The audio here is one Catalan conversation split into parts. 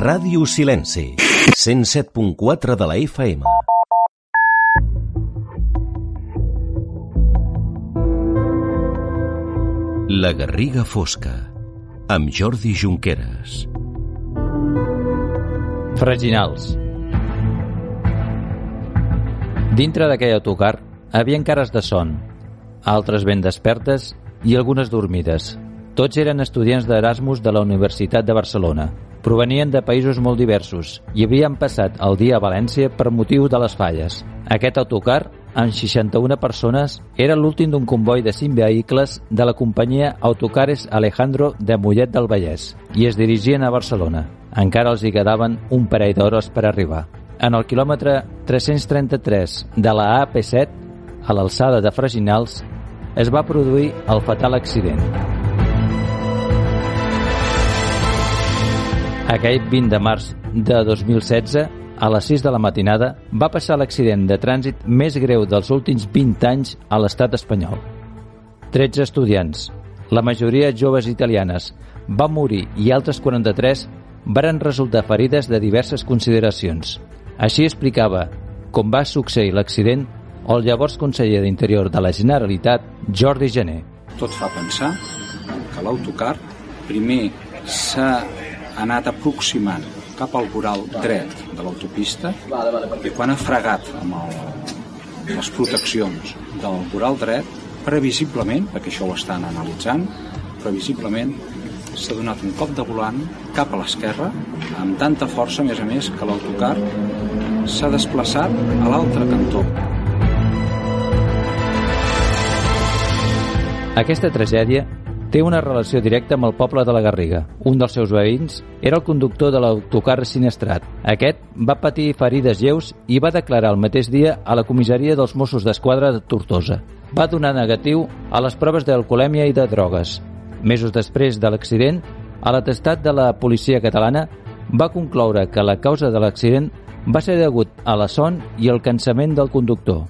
Ràdio Silenci, 107.4 de la FM. La Garriga Fosca, amb Jordi Junqueras. Freginals. Dintre d'aquell autocar havia cares de son, altres ben despertes i algunes dormides. Tots eren estudiants d'Erasmus de la Universitat de Barcelona. Provenien de països molt diversos i havien passat el dia a València per motiu de les falles. Aquest autocar, amb 61 persones, era l'últim d'un comboi de 5 vehicles de la companyia Autocares Alejandro de Mollet del Vallès i es dirigien a Barcelona. Encara els hi quedaven un parell d'hores per arribar. En el quilòmetre 333 de la AP7, a l'alçada de Freginals, es va produir el fatal accident. Aquell 20 de març de 2016, a les 6 de la matinada, va passar l'accident de trànsit més greu dels últims 20 anys a l'estat espanyol. 13 estudiants, la majoria joves italianes, van morir i altres 43 varen resultar ferides de diverses consideracions. Així explicava com va succeir l'accident el llavors conseller d'Interior de la Generalitat, Jordi Gené. Tot fa pensar que l'autocar primer s'ha anat aproximant cap al voral dret de l'autopista i quan ha fregat amb el, les proteccions del voral dret, previsiblement, perquè això ho estan analitzant, previsiblement s'ha donat un cop de volant cap a l'esquerra amb tanta força, a més a més, que l'autocar s'ha desplaçat a l'altre cantó. Aquesta tragèdia té una relació directa amb el poble de la Garriga. Un dels seus veïns era el conductor de l'autocar sinestrat. Aquest va patir ferides lleus i va declarar el mateix dia a la comissaria dels Mossos d'Esquadra de Tortosa. Va donar negatiu a les proves d'alcoholèmia i de drogues. Mesos després de l'accident, a l'atestat de la policia catalana va concloure que la causa de l'accident va ser degut a la son i el cansament del conductor.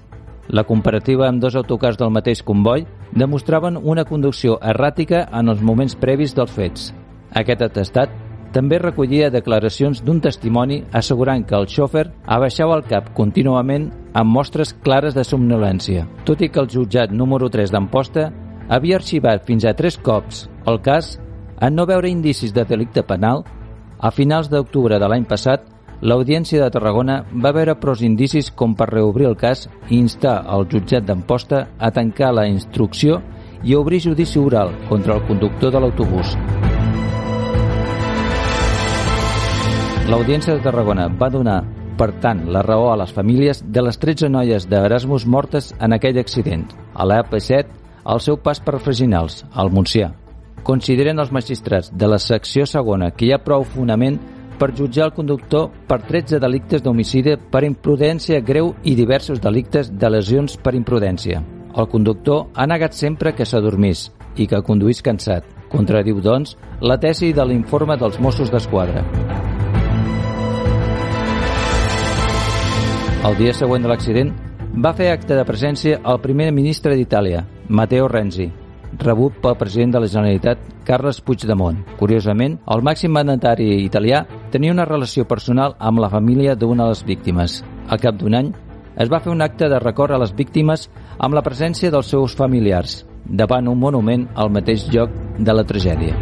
La comparativa amb dos autocars del mateix comboi demostraven una conducció erràtica en els moments previs dels fets. Aquest atestat també recollia declaracions d'un testimoni assegurant que el xòfer abaixava el cap contínuament amb mostres clares de somnolència, tot i que el jutjat número 3 d'Amposta havia arxivat fins a tres cops el cas en no veure indicis de delicte penal, a finals d'octubre de l'any passat l'Audiència de Tarragona va veure pros indicis com per reobrir el cas i instar el jutjat d'Amposta a tancar la instrucció i obrir judici oral contra el conductor de l'autobús. L'Audiència de Tarragona va donar, per tant, la raó a les famílies de les 13 noies d'Erasmus mortes en aquell accident, a l'AP7, al seu pas per Freginals, al Montsià. Consideren els magistrats de la secció segona que hi ha prou fonament per jutjar el conductor per 13 delictes d'homicidi per imprudència greu i diversos delictes de lesions per imprudència. El conductor ha negat sempre que s'adormís i que conduís cansat. Contradiu, doncs, la tesi de l'informe dels Mossos d'Esquadra. El dia següent de l'accident va fer acte de presència el primer ministre d'Itàlia, Matteo Renzi, rebut pel president de la Generalitat, Carles Puigdemont. Curiosament, el màxim mandatari italià tenia una relació personal amb la família d'una de les víctimes. Al cap d'un any, es va fer un acte de record a les víctimes amb la presència dels seus familiars, davant un monument al mateix lloc de la tragèdia.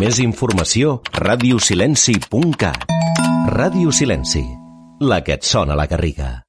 Més informació, radiosilenci.cat. Ràdio Silenci, la que et sona la Garriga.